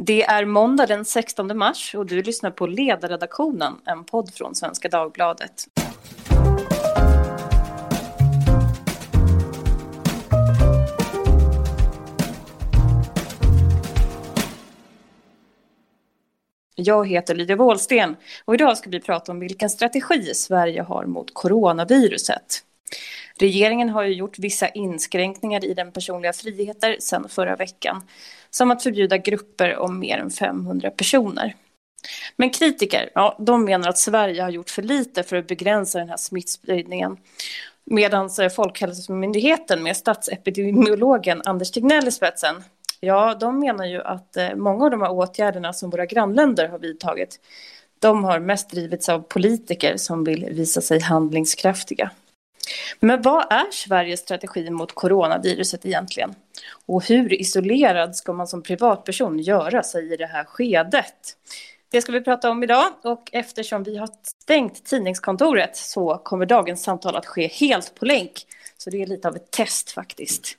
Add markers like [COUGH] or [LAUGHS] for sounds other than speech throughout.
Det är måndag den 16 mars och du lyssnar på Ledarredaktionen, en podd från Svenska Dagbladet. Jag heter Lydia Wåhlsten och idag ska vi prata om vilken strategi Sverige har mot coronaviruset. Regeringen har ju gjort vissa inskränkningar i den personliga friheter sedan förra veckan. Som att förbjuda grupper om mer än 500 personer. Men kritiker, ja, de menar att Sverige har gjort för lite för att begränsa den här smittspridningen. Medan eh, Folkhälsomyndigheten med statsepidemiologen Anders Tegnell i spetsen, ja, de menar ju att eh, många av de här åtgärderna som våra grannländer har vidtagit, de har mest drivits av politiker som vill visa sig handlingskraftiga. Men vad är Sveriges strategi mot coronaviruset egentligen? Och hur isolerad ska man som privatperson göra sig i det här skedet? Det ska vi prata om idag och eftersom vi har stängt tidningskontoret så kommer dagens samtal att ske helt på länk. Så det är lite av ett test faktiskt.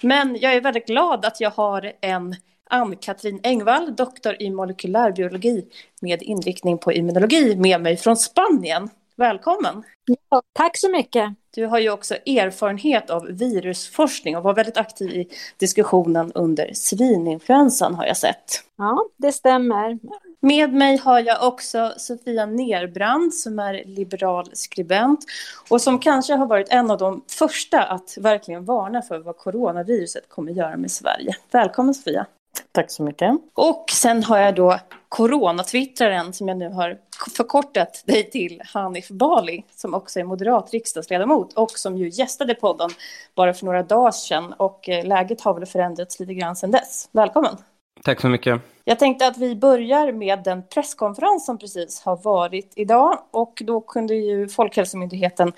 Men jag är väldigt glad att jag har en Ann-Katrin Engvall, doktor i molekylärbiologi med inriktning på immunologi med mig från Spanien. Välkommen! Ja, tack så mycket! Du har ju också erfarenhet av virusforskning och var väldigt aktiv i diskussionen under svininfluensan har jag sett. Ja, det stämmer. Med mig har jag också Sofia Nerbrand som är liberal skribent och som kanske har varit en av de första att verkligen varna för vad coronaviruset kommer göra med Sverige. Välkommen Sofia! Tack så mycket. Och sen har jag då coronatwittraren som jag nu har förkortat dig till, Hanif Bali, som också är moderat riksdagsledamot och som ju gästade podden bara för några dagar sedan. Och eh, läget har väl förändrats lite grann sedan dess. Välkommen! Tack så mycket. Jag tänkte att vi börjar med den presskonferens som precis har varit idag. Och då kunde ju Folkhälsomyndigheten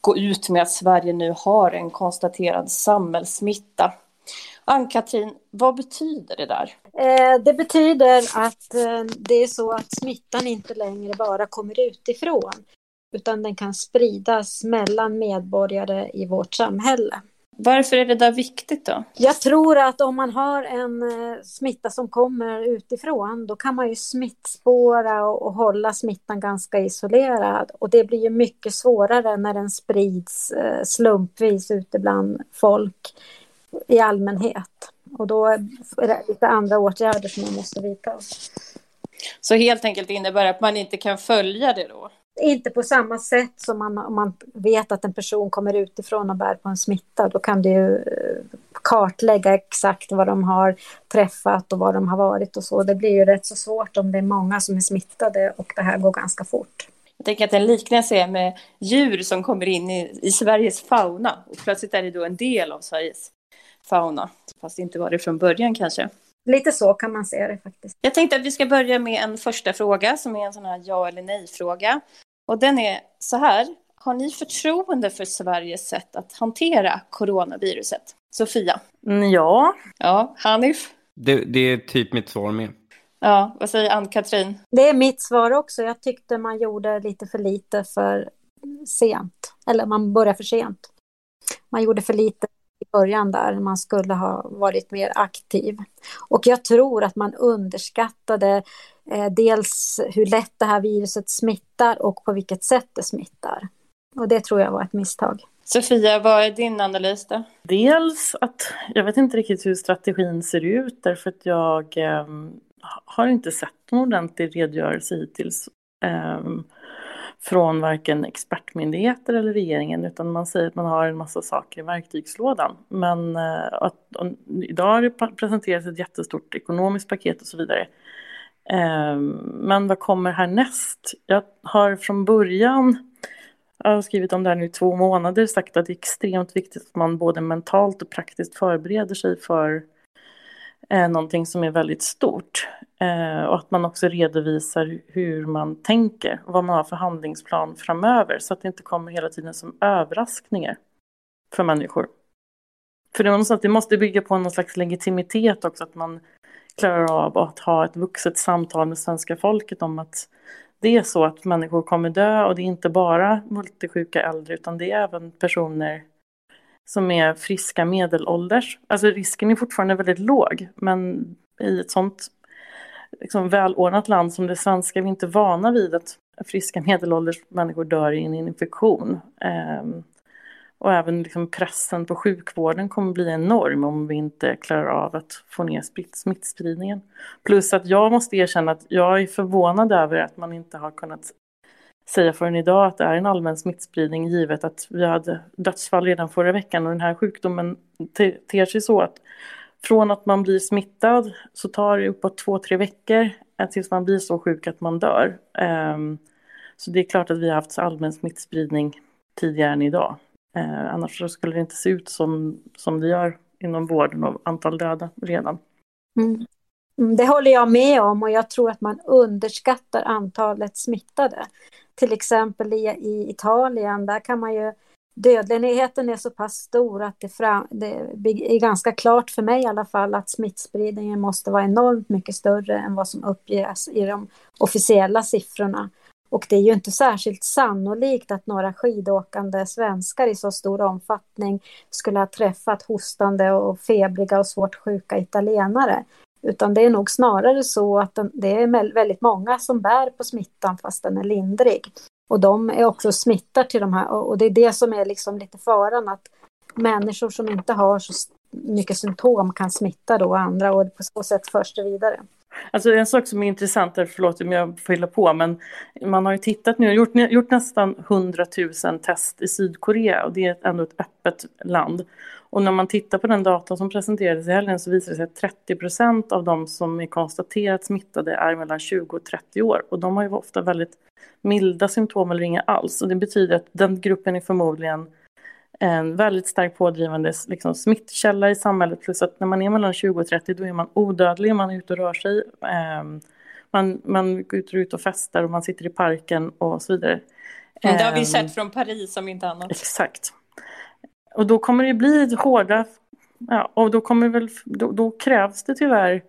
gå ut med att Sverige nu har en konstaterad samhällssmitta. Ann-Katrin, vad betyder det där? Eh, det betyder att eh, det är så att smittan inte längre bara kommer utifrån utan den kan spridas mellan medborgare i vårt samhälle. Varför är det där viktigt då? Jag tror att om man har en eh, smitta som kommer utifrån då kan man ju smittspåra och, och hålla smittan ganska isolerad och det blir ju mycket svårare när den sprids slumpvis ute bland folk i allmänhet. Och då är det lite andra åtgärder som man måste vidta. Så helt enkelt innebär det att man inte kan följa det då? Inte på samma sätt som man, om man vet att en person kommer utifrån och bär på en smitta. Då kan du eh, kartlägga exakt vad de har träffat och var de har varit och så. Det blir ju rätt så svårt om det är många som är smittade och det här går ganska fort. Jag tänker att en liknelse är med djur som kommer in i, i Sveriges fauna och plötsligt är det då en del av Sveriges fauna, fast inte var det från början kanske. Lite så kan man se det faktiskt. Jag tänkte att vi ska börja med en första fråga som är en sån här ja eller nej-fråga. Och den är så här. Har ni förtroende för Sveriges sätt att hantera coronaviruset? Sofia? Mm, ja. Ja, Hanif? Det, det är typ mitt svar med. Ja, vad säger Ann-Katrin? Det är mitt svar också. Jag tyckte man gjorde lite för lite för sent. Eller man började för sent. Man gjorde för lite i början där man skulle ha varit mer aktiv. Och jag tror att man underskattade eh, dels hur lätt det här viruset smittar och på vilket sätt det smittar. Och det tror jag var ett misstag. Sofia, vad är din analys då? Dels att jag vet inte riktigt hur strategin ser ut därför att jag eh, har inte sett någon ordentlig redogörelse hittills. Eh, från varken expertmyndigheter eller regeringen utan man säger att man har en massa saker i verktygslådan. Men eh, att, och, idag har det presenterats ett jättestort ekonomiskt paket och så vidare. Eh, men vad kommer härnäst? Jag har från början, jag har skrivit om det här nu i två månader, sagt att det är extremt viktigt att man både mentalt och praktiskt förbereder sig för eh, någonting som är väldigt stort. Eh, och att man också redovisar hur man tänker och vad man har för handlingsplan framöver så att det inte kommer hela tiden som överraskningar för människor. För det, är det måste bygga på någon slags legitimitet också, att man klarar av att ha ett vuxet samtal med svenska folket om att det är så att människor kommer dö och det är inte bara multisjuka äldre utan det är även personer som är friska medelålders. Alltså risken är fortfarande väldigt låg men i ett sånt liksom, välordnat land som det svenska är vi inte vana vid att friska medelålders människor dör i en infektion. Um, och även liksom pressen på sjukvården kommer bli enorm om vi inte klarar av att få ner smittspridningen. Plus att jag måste erkänna att jag är förvånad över att man inte har kunnat säga förrän idag att det är en allmän smittspridning givet att vi hade dödsfall redan förra veckan och den här sjukdomen ter sig så att från att man blir smittad så tar det uppåt två, tre veckor tills man blir så sjuk att man dör. Ehm, så det är klart att vi har haft allmän smittspridning tidigare än idag. Ehm, annars skulle det inte se ut som, som det gör inom vården och antal döda redan. Mm. mm. Det håller jag med om och jag tror att man underskattar antalet smittade. Till exempel i, i Italien, där kan man ju dödligheten är så pass stor att det, fram, det, är ganska klart för mig i alla fall att smittspridningen måste vara enormt mycket större än vad som uppges i de officiella siffrorna. Och det är ju inte särskilt sannolikt att några skidåkande svenskar i så stor omfattning skulle ha träffat hostande och febriga och svårt sjuka italienare. Utan det är nog snarare så att det är väldigt många som bär på smittan fast den är lindrig. Och de är också smittar till de här och det är det som är liksom lite faran att människor som inte har så mycket symptom kan smitta då andra och på så sätt förs det vidare. Alltså en sak som är intressant, förlåt om jag fyller på, men man har ju tittat nu, gjort, gjort nästan 100 000 test i Sydkorea och det är ändå ett öppet land. Och när man tittar på den data som presenterades i helgen så visar det sig att 30 procent av de som är konstaterat smittade är mellan 20 och 30 år och de har ju ofta väldigt milda symptom eller inga alls. Och det betyder att den gruppen är förmodligen en väldigt starkt pådrivande liksom, smittkälla i samhället. Plus att när man är mellan 20 och 30 då är man odödlig, man är ute och rör sig. Eh, man, man går ut och festar och man sitter i parken och så vidare. Det har vi ehm, sett från Paris om inte annat. Exakt. Och då kommer det bli hårda, ja, och då, kommer väl, då, då krävs det tyvärr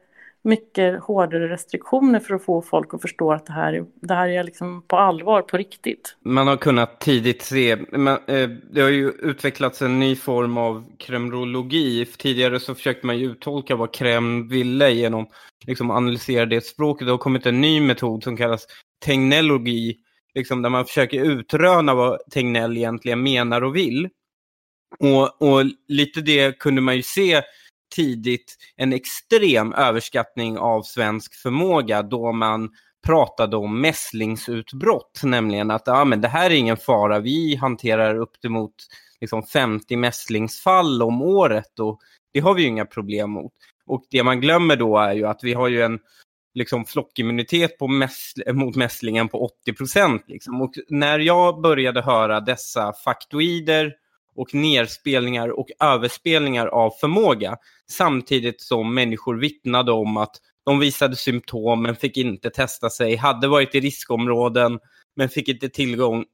mycket hårdare restriktioner för att få folk att förstå att det här, det här är liksom på allvar, på riktigt. Man har kunnat tidigt se, men, eh, det har ju utvecklats en ny form av kremrologi. Tidigare så försökte man ju uttolka vad Kreml ville genom liksom analysera det språket. Det har kommit en ny metod som kallas tegnellogi, liksom där man försöker utröna vad Tegnell egentligen menar och vill. Och, och lite det kunde man ju se tidigt en extrem överskattning av svensk förmåga då man pratade om mässlingsutbrott, nämligen att ah, men det här är ingen fara, vi hanterar upp till mot liksom, 50 mässlingsfall om året och det har vi ju inga problem mot. Och det man glömmer då är ju att vi har ju en liksom, flockimmunitet på mäss mot mässlingen på 80 procent. Liksom. Och när jag började höra dessa faktoider och nerspelningar och överspelningar av förmåga. Samtidigt som människor vittnade om att de visade symptom men fick inte testa sig, hade varit i riskområden men fick inte tillgång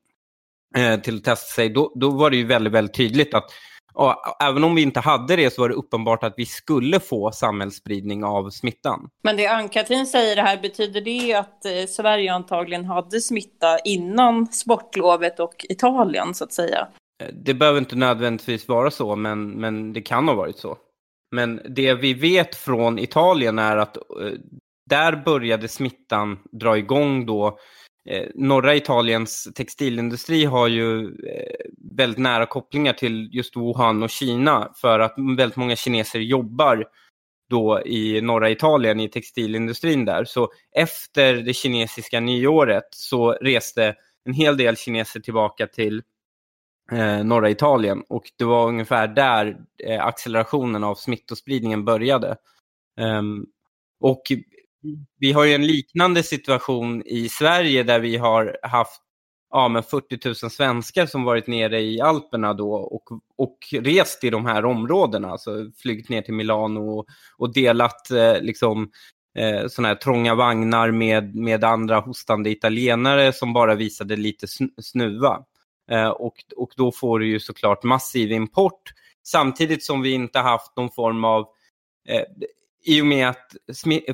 eh, till att testa sig. Då, då var det ju väldigt, väldigt tydligt att och även om vi inte hade det så var det uppenbart att vi skulle få samhällsspridning av smittan. Men det Ann-Katrin säger här, betyder det att eh, Sverige antagligen hade smitta innan sportlovet och Italien så att säga? Eh, det behöver inte nödvändigtvis vara så, men, men det kan ha varit så. Men det vi vet från Italien är att eh, där började smittan dra igång då. Eh, norra Italiens textilindustri har ju eh, väldigt nära kopplingar till just Wuhan och Kina för att väldigt många kineser jobbar då i norra Italien i textilindustrin där. Så efter det kinesiska nyåret så reste en hel del kineser tillbaka till eh, norra Italien och det var ungefär där eh, accelerationen av smittospridningen började. Um, och vi har ju en liknande situation i Sverige där vi har haft ja, men 40 000 svenskar som varit nere i Alperna då och, och rest i de här områdena, alltså flygit ner till Milano och, och delat eh, liksom, eh, såna här trånga vagnar med, med andra hostande italienare som bara visade lite snuva. Eh, och, och då får du ju såklart massiv import samtidigt som vi inte haft någon form av eh, i och med att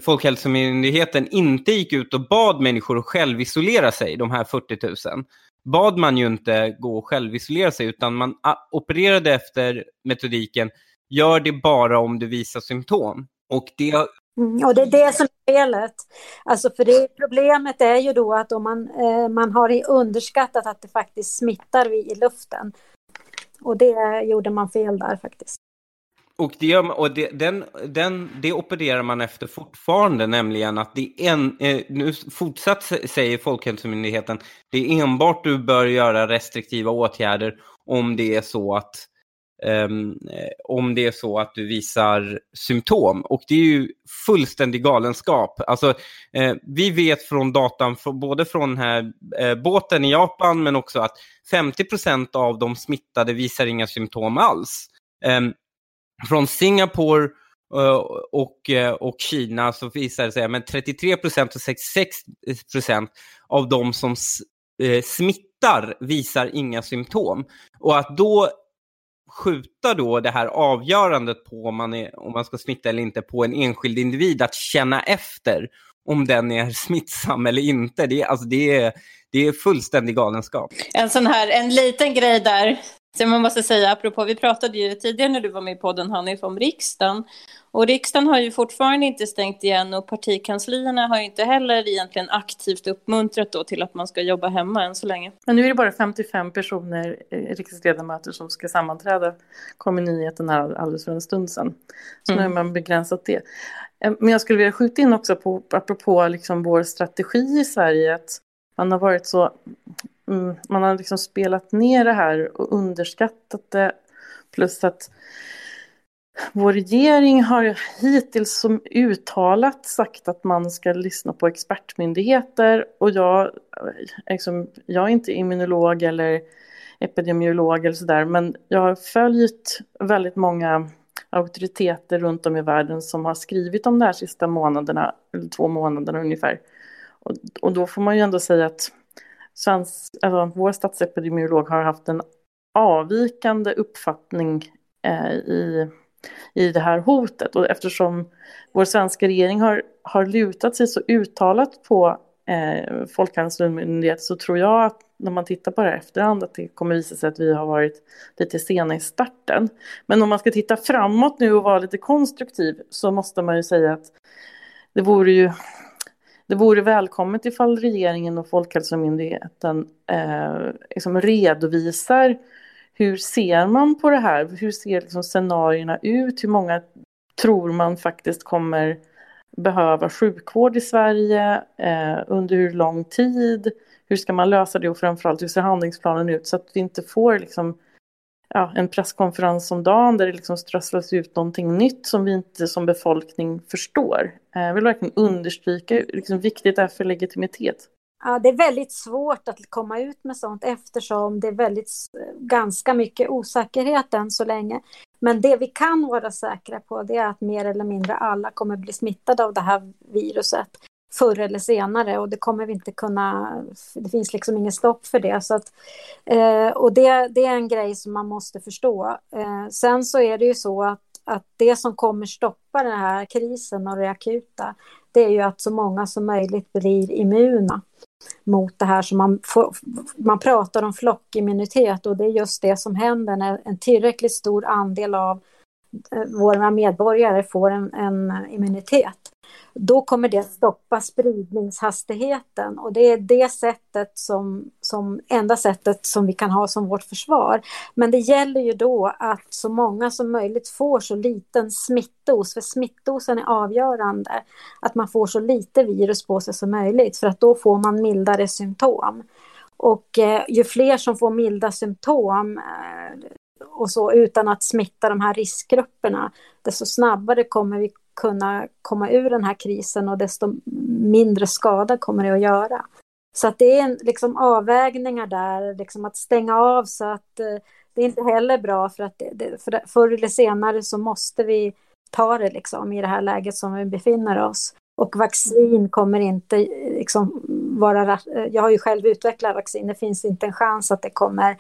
Folkhälsomyndigheten inte gick ut och bad människor att självisolera sig, de här 40 000, bad man ju inte gå och självisolera sig utan man opererade efter metodiken gör det bara om du visar symptom. Och det Mm, och det är det som är felet. Alltså för det, problemet är ju då att om man, eh, man har underskattat att det faktiskt smittar i luften. Och det gjorde man fel där faktiskt. Och, det, och det, den, den, det opererar man efter fortfarande, nämligen att det är en, eh, nu fortsatt säger Folkhälsomyndigheten, det är enbart du bör göra restriktiva åtgärder om det är så att um, om det är så att du visar symptom. Och det är ju fullständig galenskap. Alltså, eh, vi vet från datan, både från den här eh, båten i Japan, men också att 50% av de smittade visar inga symptom alls. Um, från Singapore uh, och, uh, och Kina så visar det sig att 33 procent och 66 procent av de som eh, smittar visar inga symptom. Och att då skjuta då det här avgörandet på om man, är, om man ska smitta eller inte på en enskild individ att känna efter om den är [LAUGHS] smittsam eller inte. Det alltså det är, det är fullständig galenskap. En sån här, en liten grej där så man måste säga, apropå, vi pratade ju tidigare när du var med i podden Hanif om riksdagen. Och riksdagen har ju fortfarande inte stängt igen och partikanslierna har ju inte heller egentligen aktivt uppmuntrat då till att man ska jobba hemma än så länge. Men nu är det bara 55 personer, eh, riksdagsledamöter, som ska sammanträda, kom i nyheten här alldeles för en stund sedan. Så mm. nu har man begränsat det. Eh, men jag skulle vilja skjuta in också på, apropå liksom vår strategi i Sverige, att man har varit så Mm, man har liksom spelat ner det här och underskattat det. Plus att vår regering har hittills som uttalat sagt att man ska lyssna på expertmyndigheter och jag, liksom, jag är inte immunolog eller epidemiolog eller sådär men jag har följt väldigt många auktoriteter runt om i världen som har skrivit om det här sista månaderna, eller två månaderna ungefär. Och, och då får man ju ändå säga att svensk, alltså, vår statsepidemiolog har haft en avvikande uppfattning eh, i, i det här hotet. Och eftersom vår svenska regering har, har lutat sig så uttalat på eh, Folkhälsomyndigheten så tror jag att när man tittar på det här efterhand att det kommer visa sig att vi har varit lite sena i starten. Men om man ska titta framåt nu och vara lite konstruktiv så måste man ju säga att det vore ju det vore välkommet ifall regeringen och Folkhälsomyndigheten eh, liksom redovisar hur ser man på det här? Hur ser liksom scenarierna ut? Hur många tror man faktiskt kommer behöva sjukvård i Sverige? Eh, under hur lång tid? Hur ska man lösa det och framförallt hur ser handlingsplanen ut så att vi inte får liksom ja, en presskonferens om dagen där det liksom strösslas ut någonting nytt som vi inte som befolkning förstår. Eh, jag vill verkligen understryka hur liksom, viktigt det är för legitimitet. Ja, det är väldigt svårt att komma ut med sånt eftersom det är väldigt, ganska mycket osäkerhet än så länge. Men det vi kan vara säkra på det är att mer eller mindre alla kommer bli smittade av det här viruset förr eller senare och det kommer vi inte kunna, det finns liksom ingen stopp för det. Så att, eh, och det, det är en grej som man måste förstå. Eh, sen så är det ju så att, att det som kommer stoppa den här krisen och det akuta, det är ju att så många som möjligt blir immuna mot det här som man, får, man pratar om flockimmunitet och det är just det som händer när en tillräckligt stor andel av eh, våra medborgare får en, en immunitet då kommer det stoppa spridningshastigheten och det är det sättet som, som enda sättet som vi kan ha som vårt försvar. Men det gäller ju då att så många som möjligt får så liten smittos, för smittosen är avgörande, att man får så lite virus på sig som möjligt för att då får man mildare symptom. Och eh, ju fler som får milda symptom eh, och så utan att smitta de här riskgrupperna, desto snabbare kommer vi kunna komma ur den här krisen och desto mindre skada kommer det att göra. Så att det är en, liksom avvägningar där, liksom att stänga av så att eh, det är inte heller bra för att det, det, för förr eller senare så måste vi ta det liksom i det här läget som vi befinner oss. Och vaccin kommer inte eh, liksom vara... Eh, jag har ju själv utvecklat vaccin, det finns inte en chans att det kommer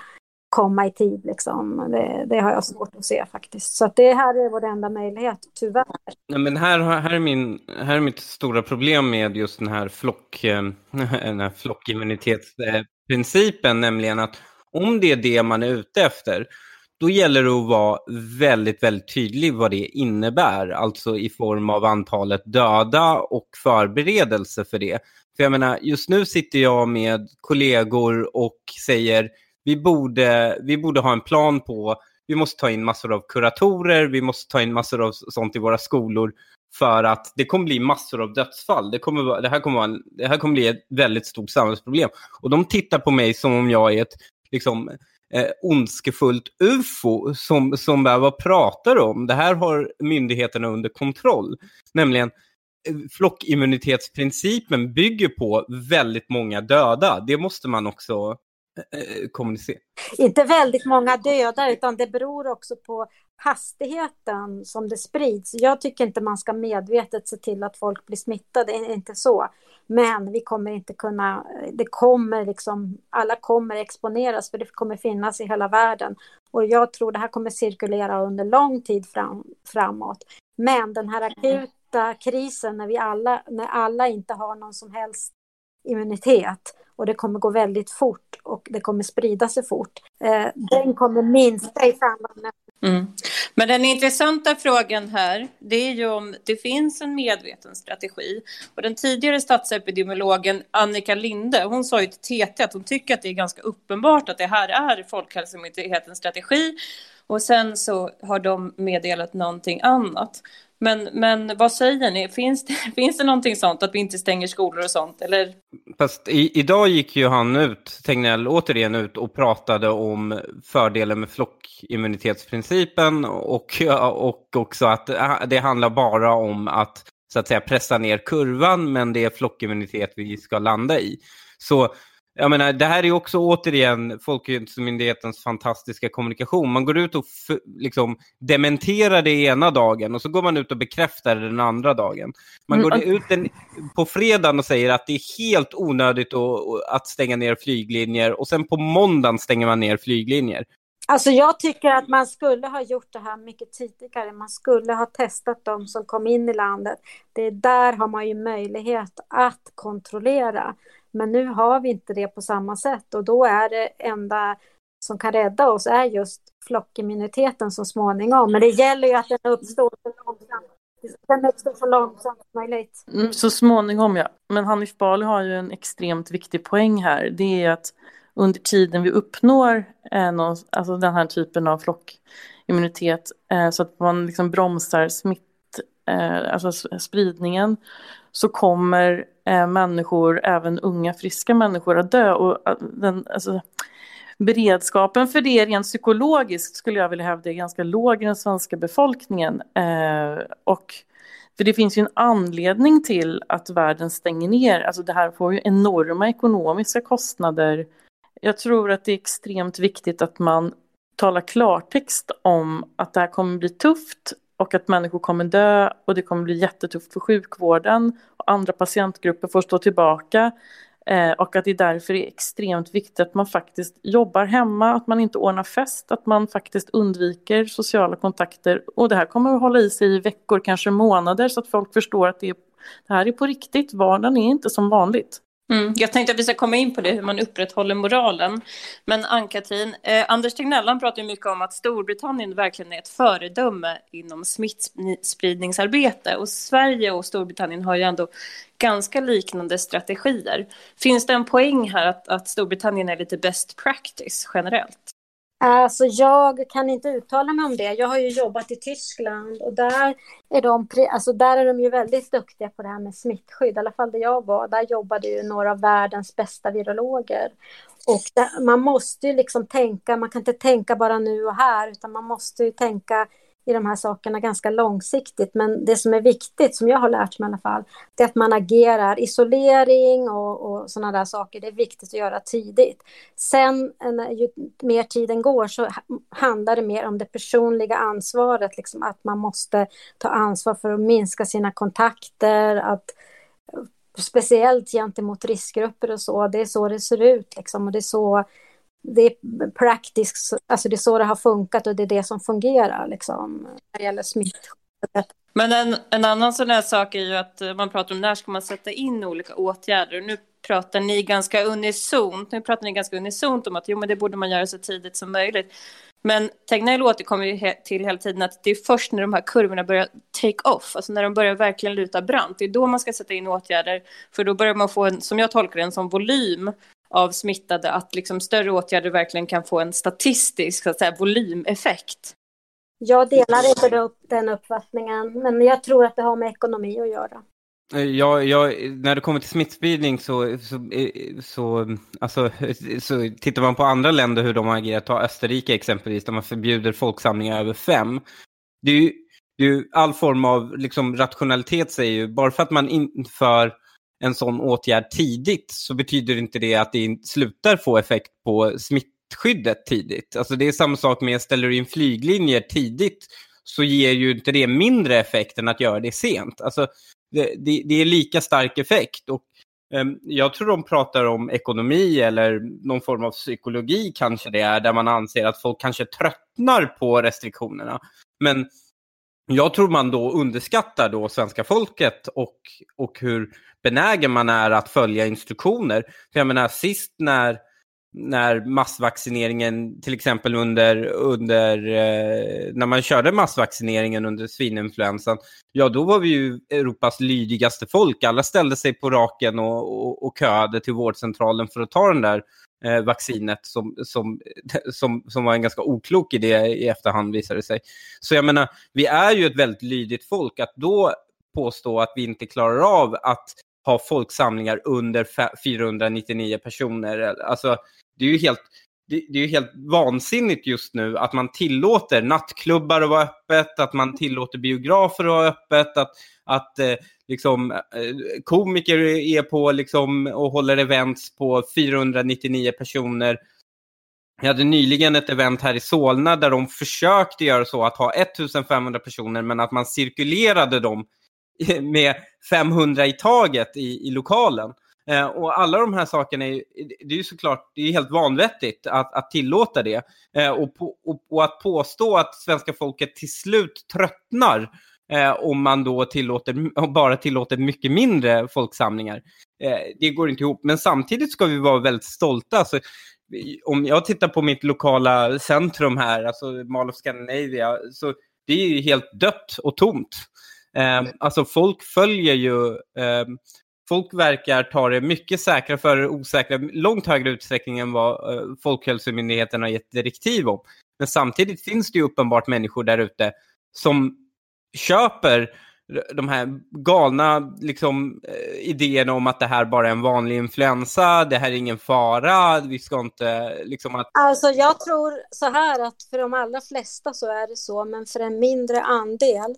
komma i tid. Liksom. Det, det, har jag svårt att se faktiskt. Så att det här är vår enda möjlighet, tyvärr. Nej, men här, här, är min, här är mitt stora problem med just den här, flock, eh, [LAUGHS] den här flockimmunitetsprincipen, nämligen att om det är det man är ute efter, då gäller det att vara väldigt, väldigt tydlig vad det innebär, alltså i form av antalet döda och förberedelse för det. För jag menar, just nu sitter jag med kollegor och säger vi borde, vi borde ha en plan på, vi måste ta in massor av kuratorer, vi måste ta in massor av sånt i våra skolor för att det kommer bli massor av dödsfall. Det, kommer, det, här kommer vara, det här kommer bli ett väldigt stort samhällsproblem. Och de tittar på mig som om jag är ett liksom, eh, ondskefullt ufo som, som vad pratar om? Det här har myndigheterna under kontroll. Nämligen eh, flockimmunitetsprincipen bygger på väldigt många döda. Det måste man också eh, kommunicera. Inte väldigt många döda, utan det beror också på hastigheten som det sprids. Jag tycker inte man ska medvetet se till att folk blir smittade, det är inte så. Men vi kommer inte kunna, det kommer liksom, alla kommer exponeras för det kommer finnas i hela världen. Och jag tror det här kommer cirkulera under lång tid fram, framåt. Men den här akuta krisen när vi alla, när alla inte har någon som helst immunitet och det kommer gå väldigt fort och det kommer sprida sig fort. Eh, den kommer minska i samband med Mm. Men den intressanta frågan här, det är ju om det finns en medveten strategi. Och den tidigare statsepidemiologen Annika Linde, hon sa ju till TT att hon tycker att det är ganska uppenbart att det här är Folkhälsomyndighetens strategi. Och sen så har de meddelat någonting annat. Men, men vad säger ni? Finns det, [LAUGHS] finns det någonting sånt, att vi inte stänger skolor och sånt? Eller? Fast i, idag gick ju han ut, Tegnell återigen ut och pratade om fördelen med flockimmunitetsprincipen och, [LAUGHS] och också att äh, det handlar bara om att så att säga pressa ner kurvan, men det är flockimmunitet vi ska landa i. Så jag menar, det här är också återigen Folkhälsomyndighetens fantastiska kommunikation. Man går ut och liksom dementerar det ena dagen och så går man ut och bekräftar det den andra dagen. Man går mm. ut den, på fredagen och säger att det är helt onödigt att, att stänga ner flyglinjer och sen på måndagen stänger man ner flyglinjer. Alltså jag tycker att man skulle ha gjort det här mycket tidigare. Man skulle ha testat de som kom in i landet. Det där har man ju möjlighet att kontrollera. Men nu har vi inte det på samma sätt och då är det enda som kan rädda oss är just flockimmuniteten så småningom. Men det gäller ju att den uppstår så långsamt. Den uppstår så långsamt som möjligt. Mm, så småningom ja. Men Hanif Bali har ju en extremt viktig poäng här. Det är att under tiden vi uppnår eh, någon, alltså den här typen av flockimmunitet eh, så att man liksom bromsar smitt, eh, alltså spridningen så kommer eh, människor, även unga friska människor, att dö. Och, eh, den, alltså, beredskapen för det rent psykologiskt skulle jag vilja hävda är ganska låg i den svenska befolkningen. Eh, och för det finns ju en anledning till att världen stänger ner. Alltså det här får ju enorma ekonomiska kostnader. Jag tror att det är extremt viktigt att man talar klartext om att det här kommer bli tufft och att människor kommer dö och det kommer bli jättetufft för sjukvården och andra patientgrupper får stå tillbaka eh, och att det därför är extremt viktigt att man faktiskt jobbar hemma, att man inte ordnar fest, att man faktiskt undviker sociala kontakter och det här kommer att hålla i sig i veckor, kanske månader så att folk förstår att det, är, det här är på riktigt, vardagen är inte som vanligt. Mm, jag tänkte att vi ska komma in på det, hur man upprätthåller moralen. Men Ann-Katrin, eh, Anders Tegnell pratar ju mycket om att Storbritannien verkligen är ett föredöme inom smittspridningsarbete. Och Sverige och Storbritannien har ju ändå ganska liknande strategier. Finns det en poäng här att, att Storbritannien är lite best practice generellt? Alltså jag kan inte uttala mig om det. Jag har ju jobbat i Tyskland och där är de, alltså där är de ju väldigt duktiga på det här med smittskydd. I alla fall där jag var, där jobbade ju några av världens bästa virologer. Och där, man måste ju liksom tänka, man kan inte tänka bara nu och här, utan man måste ju tänka i de här sakerna ganska långsiktigt. Men det som är viktigt, som jag har lärt mig i alla fall, det är att man agerar. Isolering och, och sådana där saker, det är viktigt att göra tidigt. Sen, eh, ju mer tiden går, så handlar det mer om det personliga ansvaret, liksom att man måste ta ansvar för att minska sina kontakter, att eh, speciellt gentemot riskgrupper och så. Det är så det ser ut liksom, och det är så det är praktiskt, alltså det är så det har funkat och det är det som fungerar liksom när det gäller smittskyddet. Men en, en annan sån här sak är ju att eh, man pratar om när ska man sätta in olika åtgärder. Nu pratar ni ganska unisont, nu pratar ni ganska unisont om att jo, men det borde man göra så tidigt som möjligt. Men Tegnell återkommer ju till hela tiden att det är först när de här kurvorna börjar take off, alltså när de börjar verkligen luta brant, det är då man ska sätta in åtgärder, för då börjar man få en, som jag tolkar det, en sån volym av smittade att liksom större åtgärder verkligen kan få en statistisk så att säga, volymeffekt. Jag delar inte den uppfattningen, men jag tror att det har med ekonomi att göra. Eh, ja, ja, när det kommer till smittspridning så, så, eh, så, alltså, [LAUGHS] så tittar man på andra länder hur de har agerat, ta Österrike exempelvis, där man förbjuder folksamlingar över fem. Det är ju, det är ju all form av liksom, rationalitet säger ju, bara för att man inför en sån åtgärd tidigt så betyder inte det att det slutar få effekt på smittskyddet tidigt. Alltså det är samma sak med ställer du in flyglinjer tidigt så ger ju inte det mindre effekt än att göra det sent. Alltså det, det, det är lika stark effekt. Och, ehm, jag tror de pratar om ekonomi eller någon form av psykologi kanske det är, där man anser att folk kanske tröttnar på restriktionerna. Men jag tror man då underskattar då svenska folket och, och hur benägen man är att följa instruktioner. För jag menar sist när när massvaccineringen, till exempel under, under eh, när man körde massvaccineringen under svininfluensan, ja då var vi ju Europas lydigaste folk. Alla ställde sig på raken och, och, och köade till vårdcentralen för att ta den där eh, vaccinet som, som, [LAUGHS] som, som var en ganska oklok idé i efterhand visade sig. Så jag menar, vi är ju ett väldigt lydigt folk. Att då påstå att vi inte klarar av att ha folksamlingar under 499 personer. Alltså, det är ju helt, det, det, är helt vansinnigt just nu att man tillåter nattklubbar att vara öppet, att man tillåter biografer att vara öppet, att, att eh, liksom, eh, komiker är på liksom, och håller events på 499 personer. Jag hade nyligen ett event här i Solna där de försökte göra så att ha 1500 personer men att man cirkulerade dem [LAUGHS] med 500 i taget i, i lokalen. Eh, och alla de här sakerna är, det är ju såklart det är helt vanvettigt att, att tillåta det. Eh, och, på, och, och, att påstå att svenska folket till slut tröttnar eh, om man då tillåter, bara tillåter mycket mindre folksamlingar. Eh, det går inte ihop. Men samtidigt ska vi vara väldigt stolta. Alltså, om jag tittar på mitt lokala centrum här, alltså Mall of Scandinavia, så det är ju helt dött och tomt. Eh, alltså folk följer ju, eh, folk verkar ta det mycket säkra för osäkra, långt högre utsträckning än vad eh, Folkhälsomyndigheten har gett direktiv om. Men samtidigt finns det ju uppenbart människor där ute som köper de här galna liksom, eh, idéerna om att det här bara är en vanlig influensa, det här är ingen fara, vi ska inte liksom att... Alltså jag tror så här att för de allra flesta så är det så, men för en mindre andel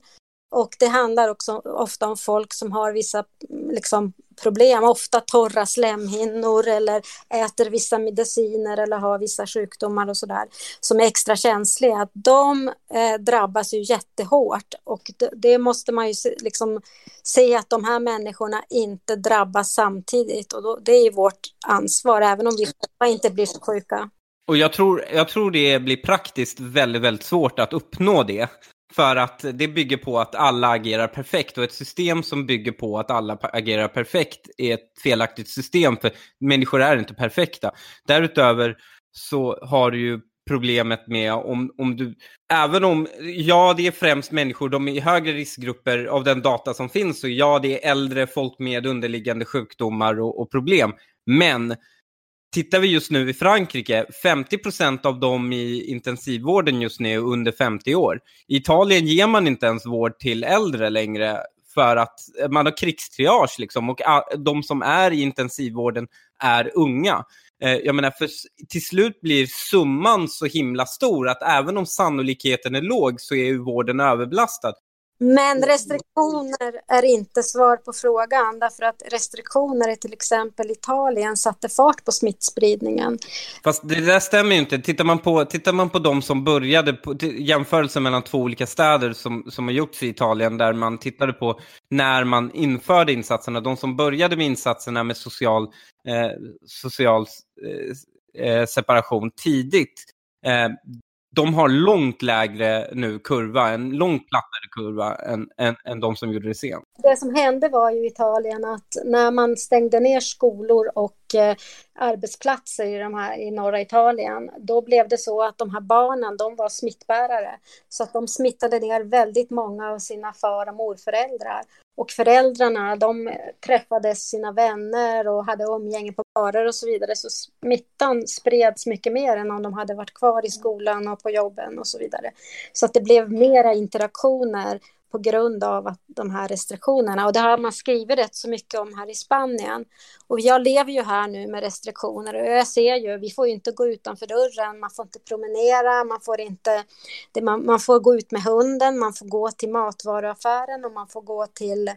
och det handlar också ofta om folk som har vissa liksom, problem, ofta torra slemhinnor eller äter vissa mediciner eller har vissa sjukdomar och sådär som är extra känsliga. De eh, drabbas ju jättehårt och det, det måste man ju se, liksom, se att de här människorna inte drabbas samtidigt och då, det är vårt ansvar även om vi inte blir så sjuka. Och jag tror, jag tror det blir praktiskt väldigt, väldigt svårt att uppnå det. För att det bygger på att alla agerar perfekt och ett system som bygger på att alla agerar perfekt är ett felaktigt system för människor är inte perfekta. Därutöver så har du ju problemet med om, om du, även om, ja det är främst människor, de är i högre riskgrupper av den data som finns och ja det är äldre folk med underliggande sjukdomar och, och problem. Men Tittar vi just nu i Frankrike, 50% av dem i intensivvården just nu är under 50 år. I Italien ger man inte ens vård till äldre längre för att man har krigstriage liksom och de som är i intensivvården är unga. Eh, jag menar, för till slut blir summan så himla stor att även om sannolikheten är låg så är ju vården överbelastad. Men restriktioner är inte svar på frågan därför att restriktioner i till exempel Italien satte fart på smittspridningen. Fast det där stämmer ju inte. Tittar man på, tittar man på de som började, på, jämförelsen mellan två olika städer som, som har gjorts i Italien där man tittade på när man införde insatserna. De som började med insatserna med social, eh, social eh, eh separation tidigt. Eh, de har långt lägre nu kurva, en långt plattare kurva än, än, än de som gjorde det sent. Det som hände var ju i Italien att när man stängde ner skolor och eh, arbetsplatser i, de här, i norra Italien, då blev det så att de här barnen, de var smittbärare. Så att de smittade ner väldigt många av sina far och morföräldrar. Och föräldrarna, de träffade sina vänner och hade umgänge på barer och så vidare. Så smittan spreds mycket mer än om de hade varit kvar i skolan och på jobben och så vidare. Så att det blev mera interaktioner på grund av att de här restriktionerna. Och det har man skrivit rätt så mycket om här i Spanien. Och jag lever ju här nu med restriktioner och jag ser ju, vi får ju inte gå utanför dörren, man får inte promenera, man får inte, det, man, man får gå ut med hunden, man får gå till matvaruaffären och man får gå till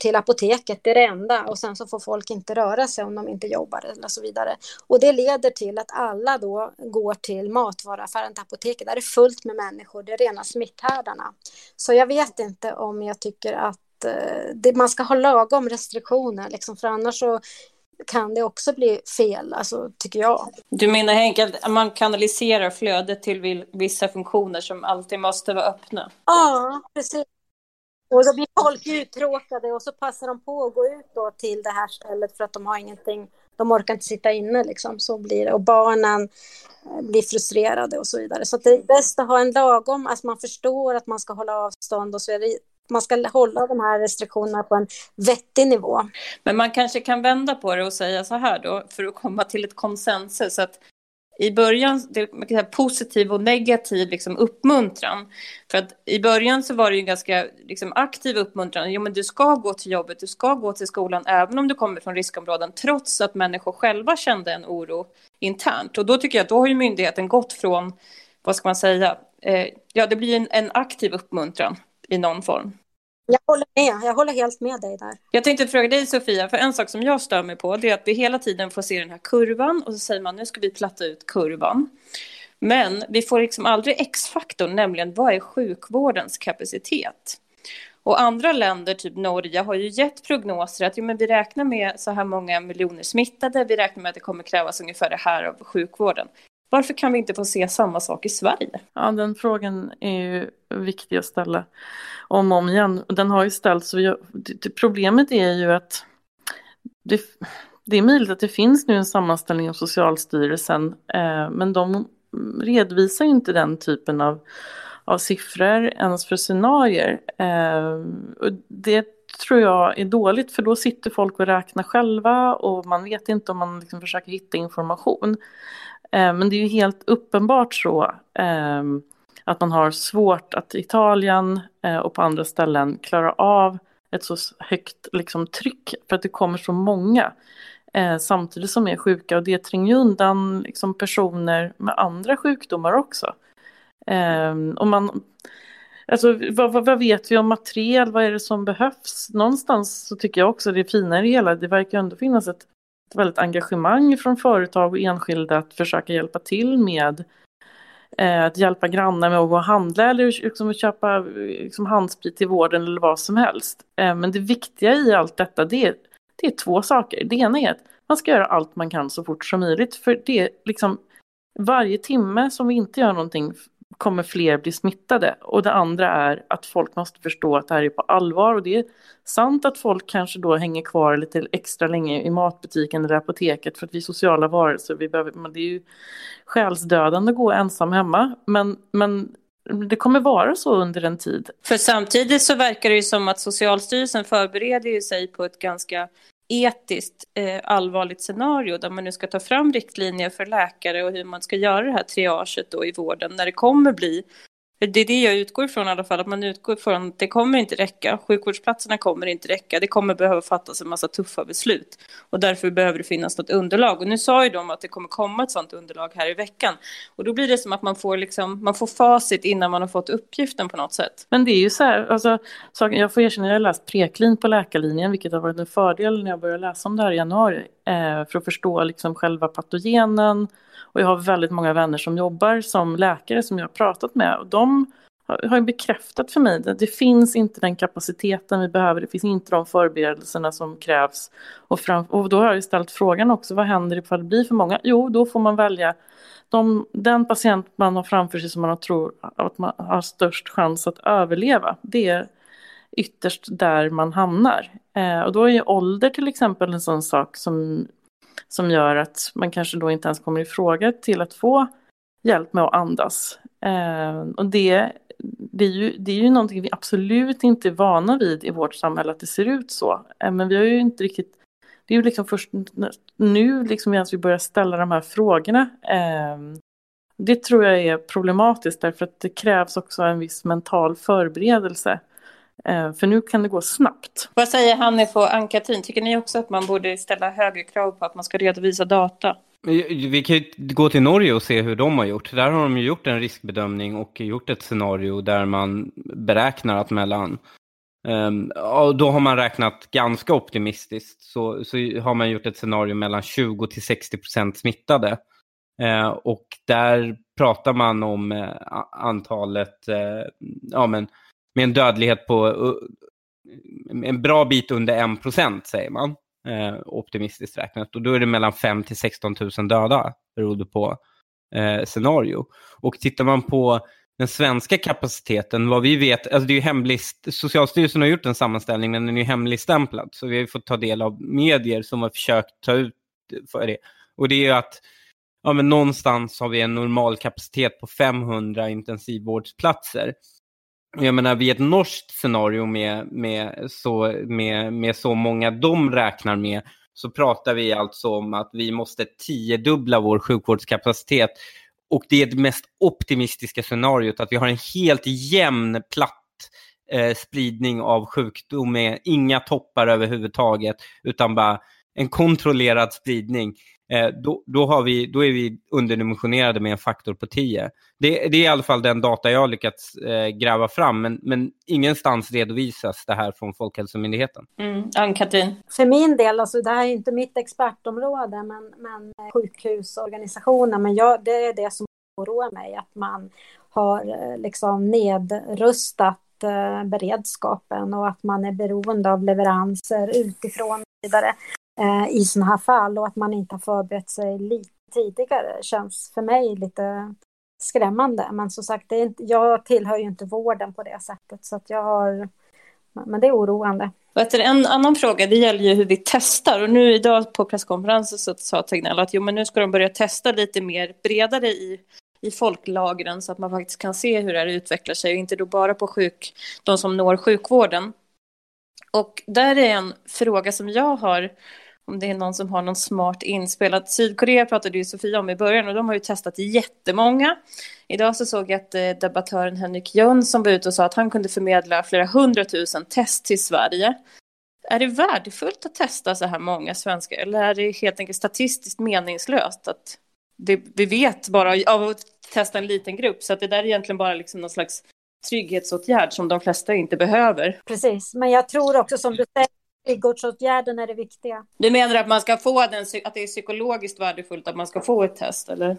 till apoteket, det är det enda. Och sen så får folk inte röra sig om de inte jobbar eller så vidare. Och det leder till att alla då går till matvaruaffären, till apoteket. Där är fullt med människor, det är rena smitthärdarna. Så jag vet inte om jag tycker att eh, det, man ska ha lagom restriktioner, liksom, för annars så kan det också bli fel, alltså, tycker jag. Du menar enkelt att man kanaliserar flödet till vissa funktioner som alltid måste vara öppna? Ja, precis. Och då blir folk uttråkade och så passar de på att gå ut då till det här stället för att de har ingenting, de orkar inte sitta inne liksom, så blir det. Och barnen eh, blir frustrerade och så vidare. Så det är bäst att ha en lagom, att alltså man förstår att man ska hålla avstånd och så är det man ska hålla de här restriktionerna på en vettig nivå. Men man kanske kan vända på det och säga så här då, för att komma till ett konsensus, att i början, det är positiv och negativ liksom, uppmuntran. För att i början så var det ju ganska liksom, aktiv uppmuntran. Jo, men du ska gå till jobbet, du ska gå till skolan, även om du kommer från riskområden, trots att människor själva kände en oro internt. Och då tycker jag att då har ju myndigheten gått från, vad ska man säga, eh, ja, det blir en, en aktiv uppmuntran i någon form. Jag håller med, jag håller helt med dig där. Jag tänkte fråga dig Sofia, för en sak som jag stör mig på det är att vi hela tiden får se den här kurvan och så säger man nu ska vi platta ut kurvan. Men vi får liksom aldrig X-faktorn, nämligen vad är sjukvårdens kapacitet? Och andra länder, typ Norge, har ju gett prognoser att jo, men vi räknar med så här många miljoner smittade, vi räknar med att det kommer krävas ungefär det här av sjukvården. Varför kan vi inte få se samma sak i Sverige? Ja, den frågan är ju viktig att ställa om och om igen. Den har ju ställts. Problemet är ju att det, det är möjligt att det finns nu en sammanställning av Socialstyrelsen, eh, men de redovisar inte den typen av, av siffror ens för scenarier. Eh, och det tror jag är dåligt, för då sitter folk och räknar själva och man vet inte om man liksom försöker hitta information. Eh, men det är ju helt uppenbart så eh, att man har svårt att Italien eh, och på andra ställen klara av ett så högt liksom, tryck för att det kommer så många samtidigt som är sjuka och det tränger undan liksom, personer med andra sjukdomar också. Och man, alltså, vad, vad, vad, vet vi om material, vad är det som behövs? Någonstans så tycker jag också det fina i det hela, det verkar ändå finnas ett ett väldigt engagemang från företag och enskilda att försöka hjälpa till med eh, att hjälpa grannar med att gå och handla eller liksom köpa liksom handsprit till vården eller vad som helst. Eh, men det viktiga i allt detta det är, det är två saker. Det ena är att man ska göra allt man kan så fort som möjligt. För det är liksom varje timme som vi inte gör någonting kommer fler bli smittade. Och det andra är att folk måste förstå att det här är på allvar. Och det är sant att folk kanske då hänger kvar lite extra länge i matbutiken eller apoteket för att vi är sociala varelser. Vi behöver, men det är ju själsdödande att gå ensam hemma. Men, men det kommer vara så under en tid. För samtidigt så verkar det ju som att Socialstyrelsen förbereder sig på ett ganska etiskt eh, allvarligt scenario där man nu ska ta fram riktlinjer för läkare och hur man ska göra det här triaget då i vården när det kommer bli det är det jag utgår ifrån i alla fall, att man utgår ifrån att det kommer inte räcka. Sjukvårdsplatserna kommer inte räcka. Det kommer behöva fattas en massa tuffa beslut. Och därför behöver det finnas något underlag. Och nu sa ju de att det kommer komma ett sådant underlag här i veckan. Och då blir det som att man får, liksom, man får facit innan man har fått uppgiften på något sätt. Men det är ju så här, alltså, jag får erkänna, jag har läst preklin på läkarlinjen, vilket har varit en fördel när jag började läsa om det här i januari. Eh, för att förstå liksom själva patogenen och jag har väldigt många vänner som jobbar som läkare som jag har pratat med och de har ju bekräftat för mig att det finns inte den kapaciteten vi behöver, det finns inte de förberedelserna som krävs. Och, fram, och då har jag ju ställt frågan också, vad händer ifall det blir för många? Jo, då får man välja de, den patient man har framför sig som man tror att man har störst chans att överleva. Det är ytterst där man hamnar. Eh, och då är ju ålder till exempel en sån sak som, som gör att man kanske då inte ens kommer i fråga till att få hjälp med att andas. Eh, och det, det, är ju, det är ju någonting vi absolut inte är vana vid i vårt samhälle, att det ser ut så. Eh, men vi har ju inte riktigt det är ju liksom först nu liksom medan vi börjar ställa de här frågorna. Eh, det tror jag är problematiskt därför att det krävs också en viss mental förberedelse. Eh, för nu kan det gå snabbt. Vad säger Hanif och Ann-Katrin? Tycker ni också att man borde ställa högre krav på att man ska redovisa data? Vi kan ju gå till Norge och se hur de har gjort. Där har de ju gjort en riskbedömning och gjort ett scenario där man beräknar att mellan Um, och då har man räknat ganska optimistiskt. Så, så har man gjort ett scenario mellan 20 till 60 procent smittade. Uh, och där pratar man om uh, antalet, uh, ja men med en dödlighet på eh, en bra bit under 1 procent säger man. Eh, optimistiskt räknat. Och då är det mellan 5 till 16 000 döda beroende på eh, scenario. Och tittar man på den svenska kapaciteten, vad vi vet, alltså det är ju hemlist, Socialstyrelsen har gjort en sammanställning men den är ju hemligstämplad så vi har fått ta del av medier som har försökt ta ut för det. Och det är ju att ja, men någonstans har vi en normal kapacitet på 500 intensivvårdsplatser. Jag menar vid ett norskt scenario med, med, så, med, med så många de räknar med så pratar vi alltså om att vi måste tiodubbla vår sjukvårdskapacitet och det är det mest optimistiska scenariot, att vi har en helt jämn, platt eh, spridning av sjukdom med inga toppar överhuvudtaget, utan bara en kontrollerad spridning. Eh, då, då, har vi, då är vi underdimensionerade med en faktor på 10. Det, det är i alla fall den data jag har lyckats eh, gräva fram, men, men ingenstans redovisas det här från Folkhälsomyndigheten. Mm. Ann-Katrin? För min del, alltså, det här är inte mitt expertområde, men, men sjukhusorganisationen, men jag, det är det som oroar mig, att man har eh, liksom nedrustat eh, beredskapen och att man är beroende av leveranser utifrån vidare eh, i sådana här fall och att man inte har förberett sig lite tidigare känns för mig lite skrämmande. Men som sagt, det är inte, jag tillhör ju inte vården på det sättet så att jag har men det är oroande. En annan fråga det gäller ju hur vi testar. Och nu idag på presskonferensen så sa Tegnell att jo, men nu ska de börja testa lite mer bredare i, i folklagren så att man faktiskt kan se hur det här utvecklar sig och inte då bara på sjuk, de som når sjukvården. Och där är en fråga som jag har om det är någon som har någon smart inspelat. Sydkorea pratade ju Sofia om i början och de har ju testat jättemånga. Idag så såg jag att eh, debattören Henrik Jönsson var ute och sa att han kunde förmedla flera hundratusen test till Sverige. Är det värdefullt att testa så här många svenskar eller är det helt enkelt statistiskt meningslöst att det, vi vet bara av att testa en liten grupp så att det där är egentligen bara liksom någon slags trygghetsåtgärd som de flesta inte behöver. Precis, men jag tror också som du säger Tryggårdsåtgärden är det viktiga. Du menar att man ska få den, att det är psykologiskt värdefullt att man ska få ett test, eller?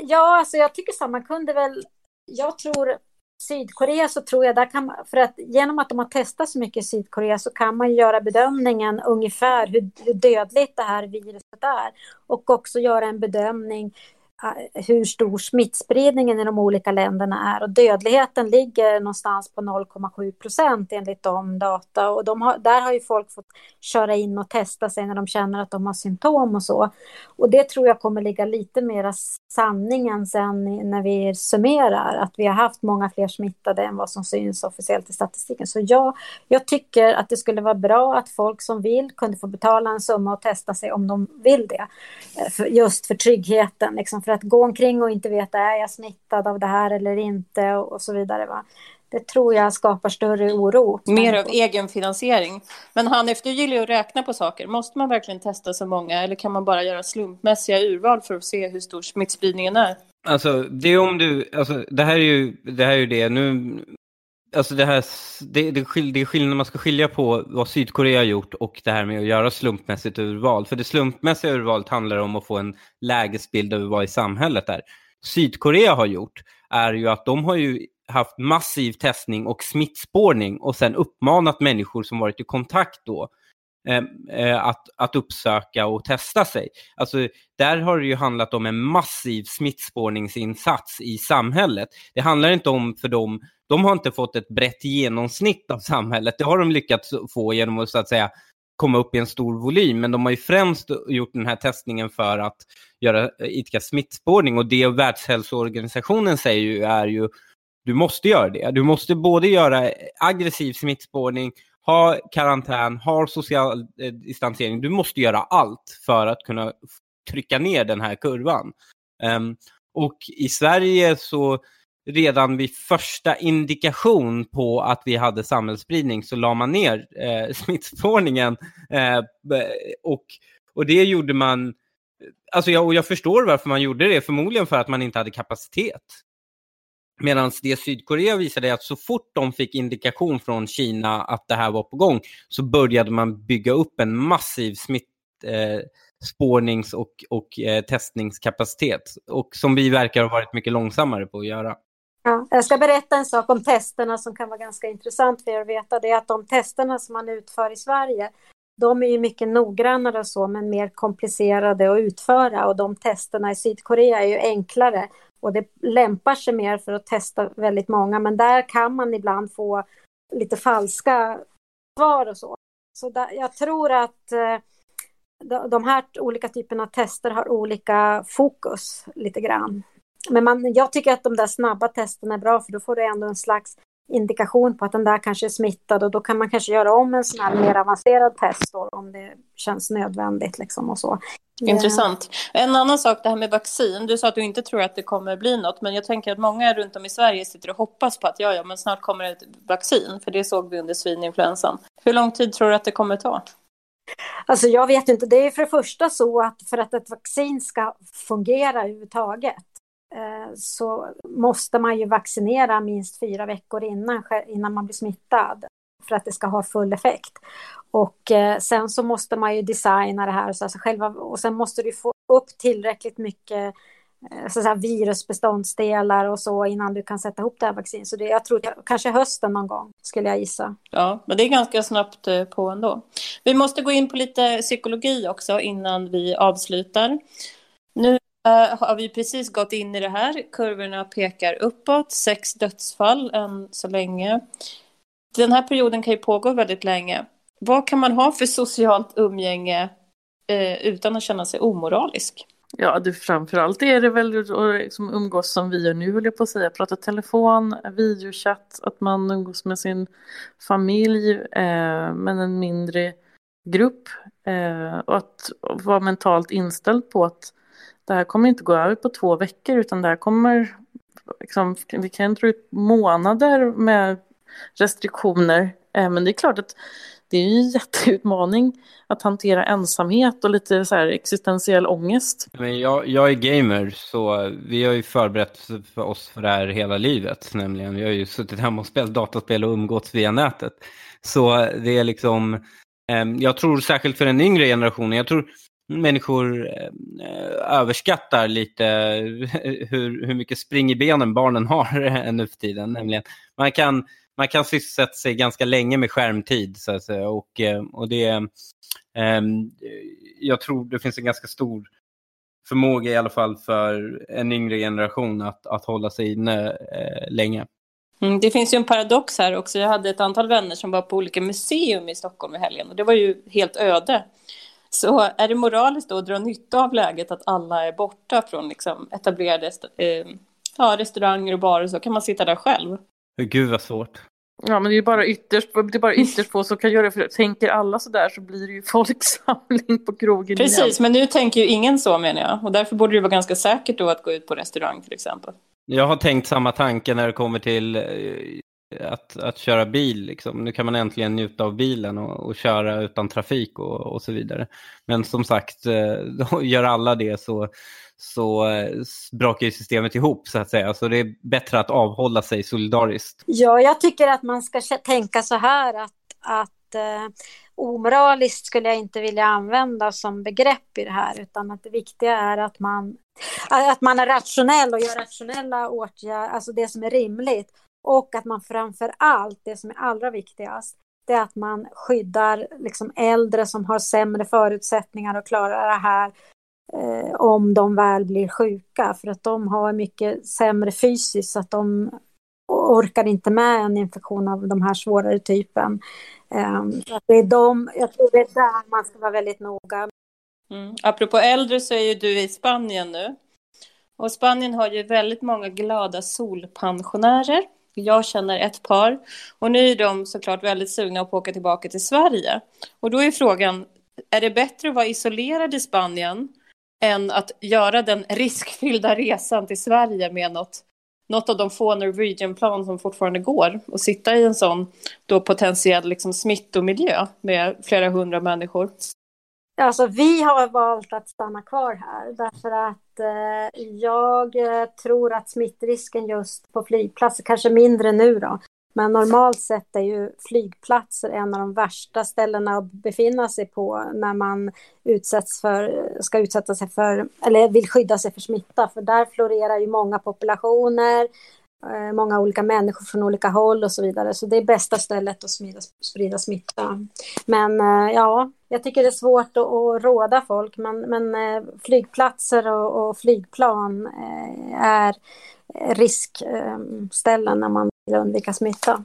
Ja, alltså jag tycker så. Man kunde väl... Jag tror Sydkorea så tror jag, där kan man, för att genom att de har testat så mycket i Sydkorea så kan man göra bedömningen ungefär hur, hur dödligt det här viruset är. Och också göra en bedömning Eh, hur stor smittspridningen i de olika länderna är. Och dödligheten ligger någonstans på 0,7 procent enligt de data. Och de har, där har ju folk fått köra in och testa sig när de känner att de har symptom och så. Och det tror jag kommer ligga lite mera sanningen sen när vi summerar. Att vi har haft många fler smittade än vad som syns officiellt i statistiken. Så ja, jag tycker att det skulle vara bra att folk som vill kunde få betala en summa och testa sig om de vill det. Eh, för, just för tryggheten. Liksom, för att gå omkring och inte veta är jag smittad av det här eller inte och, och så vidare. Va? Det tror jag skapar större oro. Mer av egenfinansiering. Men han efter gillar ju att räkna på saker. Måste man verkligen testa så många eller kan man bara göra slumpmässiga urval för att se hur stor smittspridningen är? Alltså, det är om du, alltså, det här är ju det, här är ju det. nu Alltså det, här, det, det, det är skillnad, man ska skilja på vad Sydkorea har gjort och det här med att göra slumpmässigt urval. För det slumpmässiga urvalet handlar om att få en lägesbild över vad i samhället är. Sydkorea har gjort är ju att de har ju haft massiv testning och smittspårning och sen uppmanat människor som varit i kontakt då eh, eh att, att uppsöka och testa sig. Alltså, där har det ju handlat om en massiv smittspårningsinsats i samhället. Det handlar inte om för dem, de har inte fått ett brett genomsnitt av samhället. Det har de lyckats få genom att så att säga komma upp i en stor volym, men de har ju främst gjort den här testningen för att göra idka smittspårning och det Världshälsoorganisationen säger ju är ju du måste göra det. Du måste både göra aggressiv smittspårning, ha karantän, ha social eh, distansering. Du måste göra allt för att kunna trycka ner den här kurvan. Um, och i Sverige så redan vid första indikation på att vi hade samhällsspridning så la man ner eh, [LAUGHS] smittspårningen. Eh, och, och det gjorde man, alltså jag, och jag förstår varför man gjorde det, förmodligen för att man inte hade kapacitet. Medan det Sydkorea visade är att så fort de fick indikation från Kina att det här var på gång så började man bygga upp en massiv smittspårnings eh, och, och eh, testningskapacitet. Och som vi verkar ha varit mycket långsammare på att göra. Ja, jag ska berätta en sak om testerna som kan vara ganska intressant för er att veta. Det är att de testerna som man utför i Sverige, de är ju mycket noggrannare och så, men mer komplicerade att utföra. Och de testerna i Sydkorea är ju enklare och det lämpar sig mer för att testa väldigt många. Men där kan man ibland få lite falska svar och så. Så där, jag tror att eh, de här olika typerna av tester har olika fokus lite grann. Men man, jag tycker att de där snabba testerna är bra för då får du ändå en slags indikation på att den där kanske är smittad och då kan man kanske göra om en sån här mer avancerad test då, om det känns nödvändigt liksom och så. Intressant. En annan sak, det här med vaccin. Du sa att du inte tror att det kommer bli något, men jag tänker att många runt om i Sverige sitter och hoppas på att ja, ja, men snart kommer ett vaccin, för det såg vi under svininfluensan. Hur lång tid tror du att det kommer ta? Alltså jag vet inte, det är för det första så att för att ett vaccin ska fungera överhuvudtaget Eh, Eh, så måste man ju vaccinera minst fyra veckor innan, innan man blir smittad för att det ska ha full effekt. Och eh, sen så måste man ju designa det här så alltså själva, och sen måste du få upp tillräckligt mycket eh, så säga, virusbeståndsdelar och så innan du kan sätta ihop det här vaccinet. Så det, jag tror kanske hösten någon gång skulle jag gissa. Ja, men det är ganska snabbt på ändå. Vi måste gå in på lite psykologi också innan vi avslutar. Uh, har vi precis gått in i det här. Kurvorna pekar uppåt, sex dödsfall än så länge. Den här perioden kan ju pågå väldigt länge. Vad kan man ha för socialt umgänge uh, utan att känna sig omoralisk? Ja, det, framförallt är det väl att liksom umgås som vi gör nu, höll jag på att säga. Prata telefon, videochatt, att man umgås med sin familj, eh, men en mindre grupp. Eh, och att vara mentalt inställd på att det här kommer inte gå över på två veckor utan det här kommer, liksom, vi kan dra ut månader med restriktioner. Eh, men det är klart att det är en [LAUGHS] jätteutmaning att hantera ensamhet och lite så här existentiell ångest. Men jag, jag är gamer så vi har ju förberett för oss för det här hela livet. Nämligen. Vi har ju suttit hemma och spelat dataspel och umgåtts via nätet. Så det är liksom, eh, jag tror särskilt för den yngre generationen, jag tror människor eh, överskattar lite [LAUGHS] hur, hur mycket spring i benen barnen har [LAUGHS] nu för tiden. Nämligen, man, kan, man kan sysselsätta sig ganska länge med skärmtid. Så att säga, och, eh, och det, ehm, jag tror det finns en ganska stor förmåga i alla fall för en yngre generation att, att hålla sig inne eh, länge. Mm, det finns ju en paradox här också. Jag hade ett antal vänner som var på olika museum i Stockholm i helgen och det var ju helt öde. Så är det moraliskt då att dra nytta av läget att alla är borta från liksom etablerade eh, ja, restauranger och barer så kan man sitta där själv? Gud vad svårt. Ja men det är bara ytterst, det är bara [LAUGHS] ytterst få som kan göra det. För tänker alla sådär så blir det ju [LAUGHS] folksamling på krogen Precis, igen. men nu tänker ju ingen så menar jag. Och därför borde det vara ganska säkert då att gå ut på restaurang till exempel. Jag har tänkt samma tanke när det kommer till eh, att, att köra bil. Liksom. Nu kan man äntligen njuta av bilen och, och köra utan trafik och, och, så vidare. Men som sagt, eh, [LAUGHS] gör alla det så, så eh, brakar ju systemet ihop så att säga. Så det är bättre att avhålla sig solidariskt. Ja, jag tycker att man ska tänka så här att, att eh, omoraliskt skulle jag inte vilja använda som begrepp i det här, utan att det viktiga är att man, att man är rationell och gör rationella åtgärder, alltså det som är rimligt och att man framför allt, det som är allra viktigast, det är att man skyddar liksom äldre som har sämre förutsättningar att klara det här eh, om de väl blir sjuka. För att de har mycket sämre fysiskt så att de orkar inte med en infektion av de här svårare typen. Eh, det är de, jag tror det är där man ska vara väldigt noga. Mm. Apropå äldre så är ju du i Spanien nu. Och Spanien har ju väldigt många glada solpensionärer. Jag känner ett par. Och nu är de såklart väldigt sugna på att åka tillbaka till Sverige. Och då är frågan, är det bättre att vara isolerad i Spanien än att göra den riskfyllda resan till Sverige med något, något av de få Norwegian-plan som fortfarande går och sitta i en sån då potentiell liksom, smittomiljö med flera hundra människor? Alltså vi har valt att stanna kvar här därför att eh, jag eh, tror att smittrisken just på flygplatser, kanske mindre nu då, men normalt sett är ju flygplatser en av de värsta ställena att befinna sig på när man utsätts för, ska utsätta sig för, eller vill skydda sig för smitta. För där florerar ju många populationer, Eh, många olika människor från olika håll och så vidare. Så det är bästa stället att sprida, sprida smitta. Men eh, ja, jag tycker det är svårt att, att råda folk, men, men eh, flygplatser och, och flygplan är riskställen ehm, när man vill undvika smitta.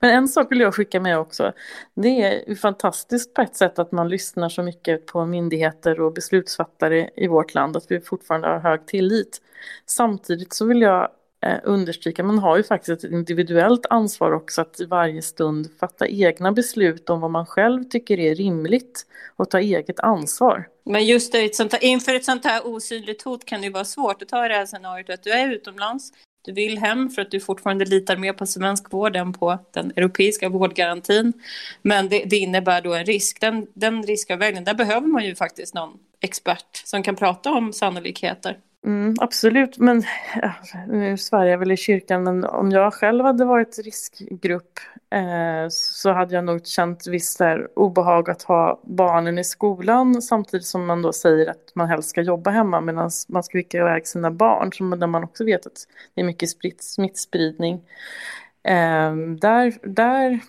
Men en sak vill jag skicka med också. Det är fantastiskt på ett sätt att man lyssnar så mycket på myndigheter och beslutsfattare i vårt land, att vi fortfarande har hög tillit. Samtidigt så vill jag eh, understryka, man har ju faktiskt ett individuellt ansvar också att i varje stund fatta egna beslut om vad man själv tycker är rimligt och ta eget ansvar. Men just det, ett sånt här, inför ett sånt här osynligt hot kan det ju vara svårt att ta i det här scenariot att du är utomlands, du vill hem för att du fortfarande litar mer på svensk vård än på den europeiska vårdgarantin. Men det, det innebär då en risk. Den, den riskavvägningen, där behöver man ju faktiskt någon expert som kan prata om sannolikheter. Mm, absolut, men nu svär jag väl i kyrkan, men om jag själv hade varit riskgrupp eh, så hade jag nog känt visst obehag att ha barnen i skolan samtidigt som man då säger att man helst ska jobba hemma medan man ska skicka iväg sina barn, som, där man också vet att det är mycket spritt, smittspridning. Eh, där, där,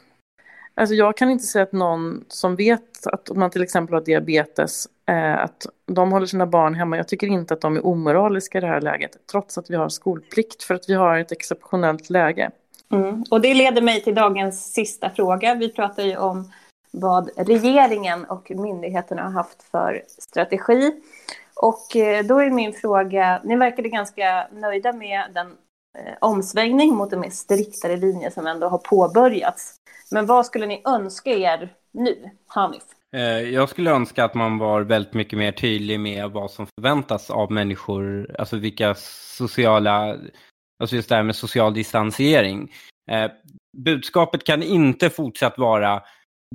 alltså jag kan inte säga att någon som vet att man till exempel har diabetes Eh, att de håller sina barn hemma. Jag tycker inte att de är omoraliska i det här läget, trots att vi har skolplikt, för att vi har ett exceptionellt läge. Mm. Och det leder mig till dagens sista fråga. Vi pratar ju om vad regeringen och myndigheterna har haft för strategi. Och eh, då är min fråga, ni verkade ganska nöjda med den eh, omsvängning mot en mer striktare linje som ändå har påbörjats. Men vad skulle ni önska er nu, Hanif? Eh, jag skulle önska att man var väldigt mycket mer tydlig med vad som förväntas av människor, alltså vilka sociala, alltså just det här med social distansering. Eh, budskapet kan inte fortsatt vara,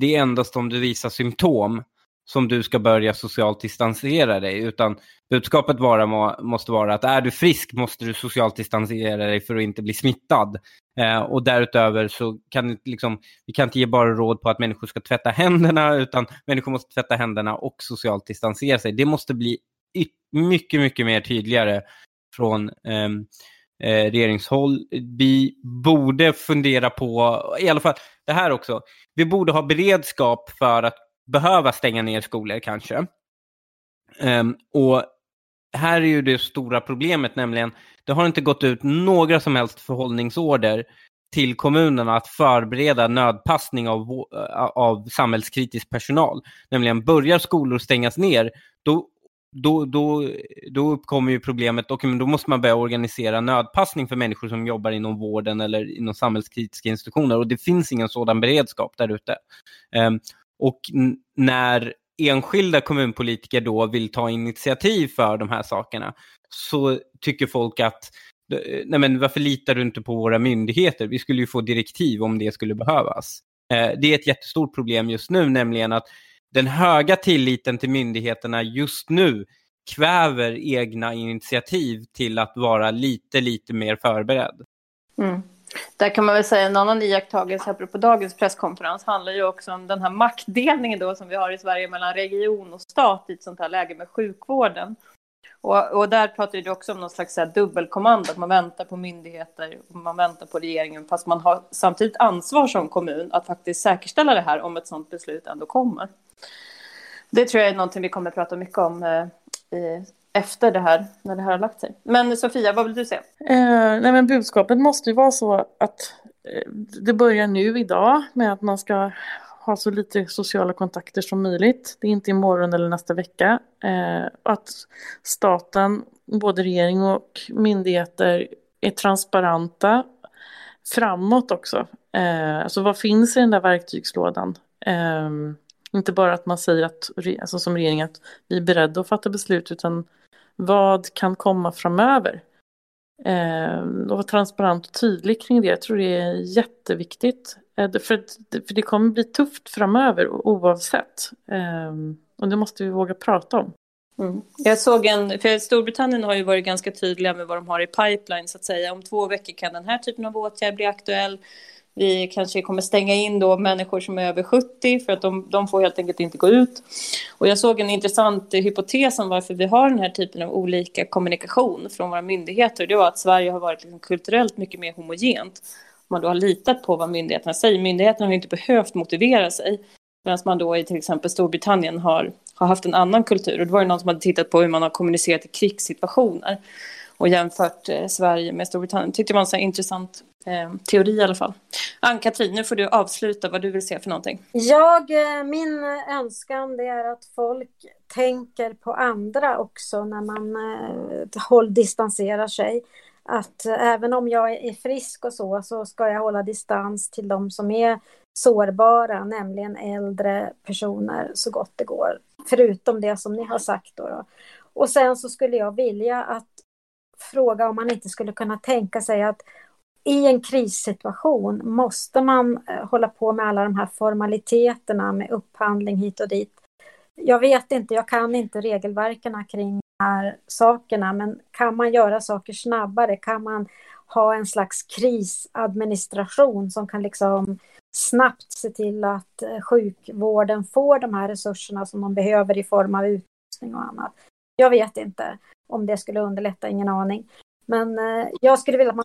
det är endast om du visar symptom som du ska börja socialt distansera dig, utan budskapet vara, må, måste vara att är du frisk måste du socialt distansera dig för att inte bli smittad. Eh, och därutöver så kan liksom, vi kan inte ge bara råd på att människor ska tvätta händerna, utan människor måste tvätta händerna och socialt distansera sig. Det måste bli mycket, mycket mer tydligare från ehm, eh, regeringshåll. Vi borde fundera på, i alla fall det här också, vi borde ha beredskap för att behöva stänga ner skolor kanske. Um, och här är ju det stora problemet, nämligen det har inte gått ut några som helst förhållningsorder till kommunerna att förbereda nödpassning av, eh, av samhällskritisk personal. Nämligen börjar skolor stängas ner, då, då, då, då uppkommer ju problemet, och då måste man börja organisera nödpassning för människor som jobbar inom vården eller inom samhällskritiska institutioner och det finns ingen sådan beredskap där ute. Um, och när enskilda kommunpolitiker då vill ta initiativ för de här sakerna så tycker folk att eh, nej men varför litar du inte på våra myndigheter? Vi skulle ju få direktiv om det skulle behövas. Eh, det är ett jättestort problem just nu, nämligen att den höga tilliten till myndigheterna just nu kväver egna initiativ till att vara lite, lite mer förberedd. Mm. Där kan man väl säga en annan iakttagelse apropå dagens presskonferens handlar ju också om den här maktdelningen då som vi har i Sverige mellan region och stat i ett sånt här läge med sjukvården. Och, och där pratar du också om någon slags dubbelkommando, att man väntar på myndigheter och man väntar på regeringen, fast man har samtidigt ansvar som kommun att faktiskt säkerställa det här om ett sådant beslut ändå kommer. Det tror jag är någonting vi kommer att prata mycket om eh, i, efter det här, när det här har lagt sig. Men Sofia, vad vill du säga? Eh, nej men budskapet måste ju vara så att eh, det börjar nu idag med att man ska ha så lite sociala kontakter som möjligt. Det är inte imorgon eller nästa vecka. Eh, att staten, både regering och myndigheter, är transparenta framåt också. Eh, alltså vad finns i den där verktygslådan? Eh, inte bara att man säger att, alltså som regering att vi är beredda att fatta beslut utan vad kan komma framöver? Eh, och vara transparent och tydlig kring det. Jag tror det är jätteviktigt. Eh, för, för det kommer bli tufft framöver oavsett. Eh, och det måste vi våga prata om. Mm. Jag såg en, för Storbritannien har ju varit ganska tydliga med vad de har i pipeline så att säga. Om två veckor kan den här typen av åtgärd bli aktuell. Vi kanske kommer stänga in då människor som är över 70 för att de, de får helt enkelt inte gå ut. Och jag såg en intressant hypotes om varför vi har den här typen av olika kommunikation från våra myndigheter. Det var att Sverige har varit liksom kulturellt mycket mer homogent. Man då har litat på vad myndigheterna säger. Myndigheterna har inte behövt motivera sig. Medan man då i till exempel Storbritannien har, har haft en annan kultur. Och då var det någon som hade tittat på hur man har kommunicerat i krigssituationer och jämfört eh, Sverige med Storbritannien. Tyckte det var en så intressant Eh, teori i alla fall. Ann-Katrin, nu får du avsluta vad du vill se för någonting. Jag, eh, min önskan det är att folk tänker på andra också när man eh, håll, distanserar sig. Att även om jag är frisk och så, så ska jag hålla distans till de som är sårbara, nämligen äldre personer så gott det går. Förutom det som ni har sagt. Då, då. Och sen så skulle jag vilja att fråga om man inte skulle kunna tänka sig att i en krissituation måste man eh, hålla på med alla de här formaliteterna med upphandling hit och dit. Jag vet inte, jag kan inte regelverken kring de här sakerna, men kan man göra saker snabbare? Kan man ha en slags krisadministration som kan liksom snabbt se till att eh, sjukvården får de här resurserna som de behöver i form av utrustning och annat? Jag vet inte om det skulle underlätta, ingen aning. Men eh, jag skulle vilja att man...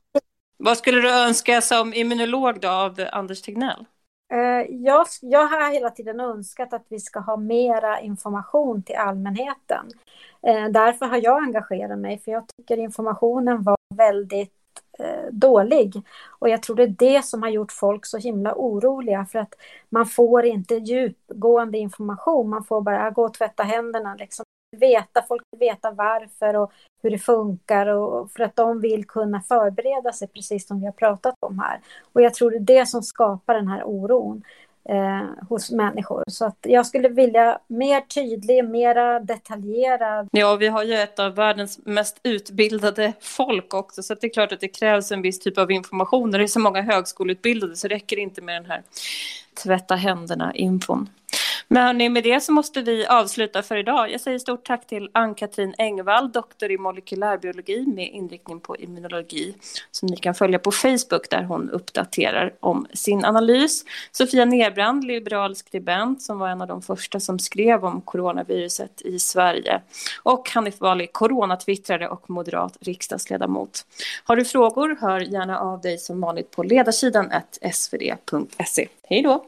Vad skulle du önska som immunolog då av Anders Tegnell? Eh, jag, jag har hela tiden önskat att vi ska ha mera information till allmänheten. Eh, därför har jag engagerat mig, för jag tycker informationen var väldigt eh, dålig. Och jag tror det är det som har gjort folk så himla oroliga, för att man får inte djupgående information, man får bara gå och tvätta händerna. Liksom veta, folk vill veta varför och hur det funkar och för att de vill kunna förbereda sig precis som vi har pratat om här. Och jag tror det är det som skapar den här oron eh, hos människor. Så att jag skulle vilja mer tydlig, mera detaljerad. Ja, vi har ju ett av världens mest utbildade folk också, så det är klart att det krävs en viss typ av information. När det är så många högskoleutbildade så räcker det inte med den här tvätta händerna-infon. Men hörni, med det så måste vi avsluta för idag. Jag säger stort tack till Ann-Katrin Engvall, doktor i molekylärbiologi med inriktning på immunologi, som ni kan följa på Facebook där hon uppdaterar om sin analys. Sofia Nerbrand, liberal skribent, som var en av de första som skrev om coronaviruset i Sverige. Och Hanif Bali, coronatwittrare och moderat riksdagsledamot. Har du frågor, hör gärna av dig som vanligt på ledarsidan svd.se. Hej då!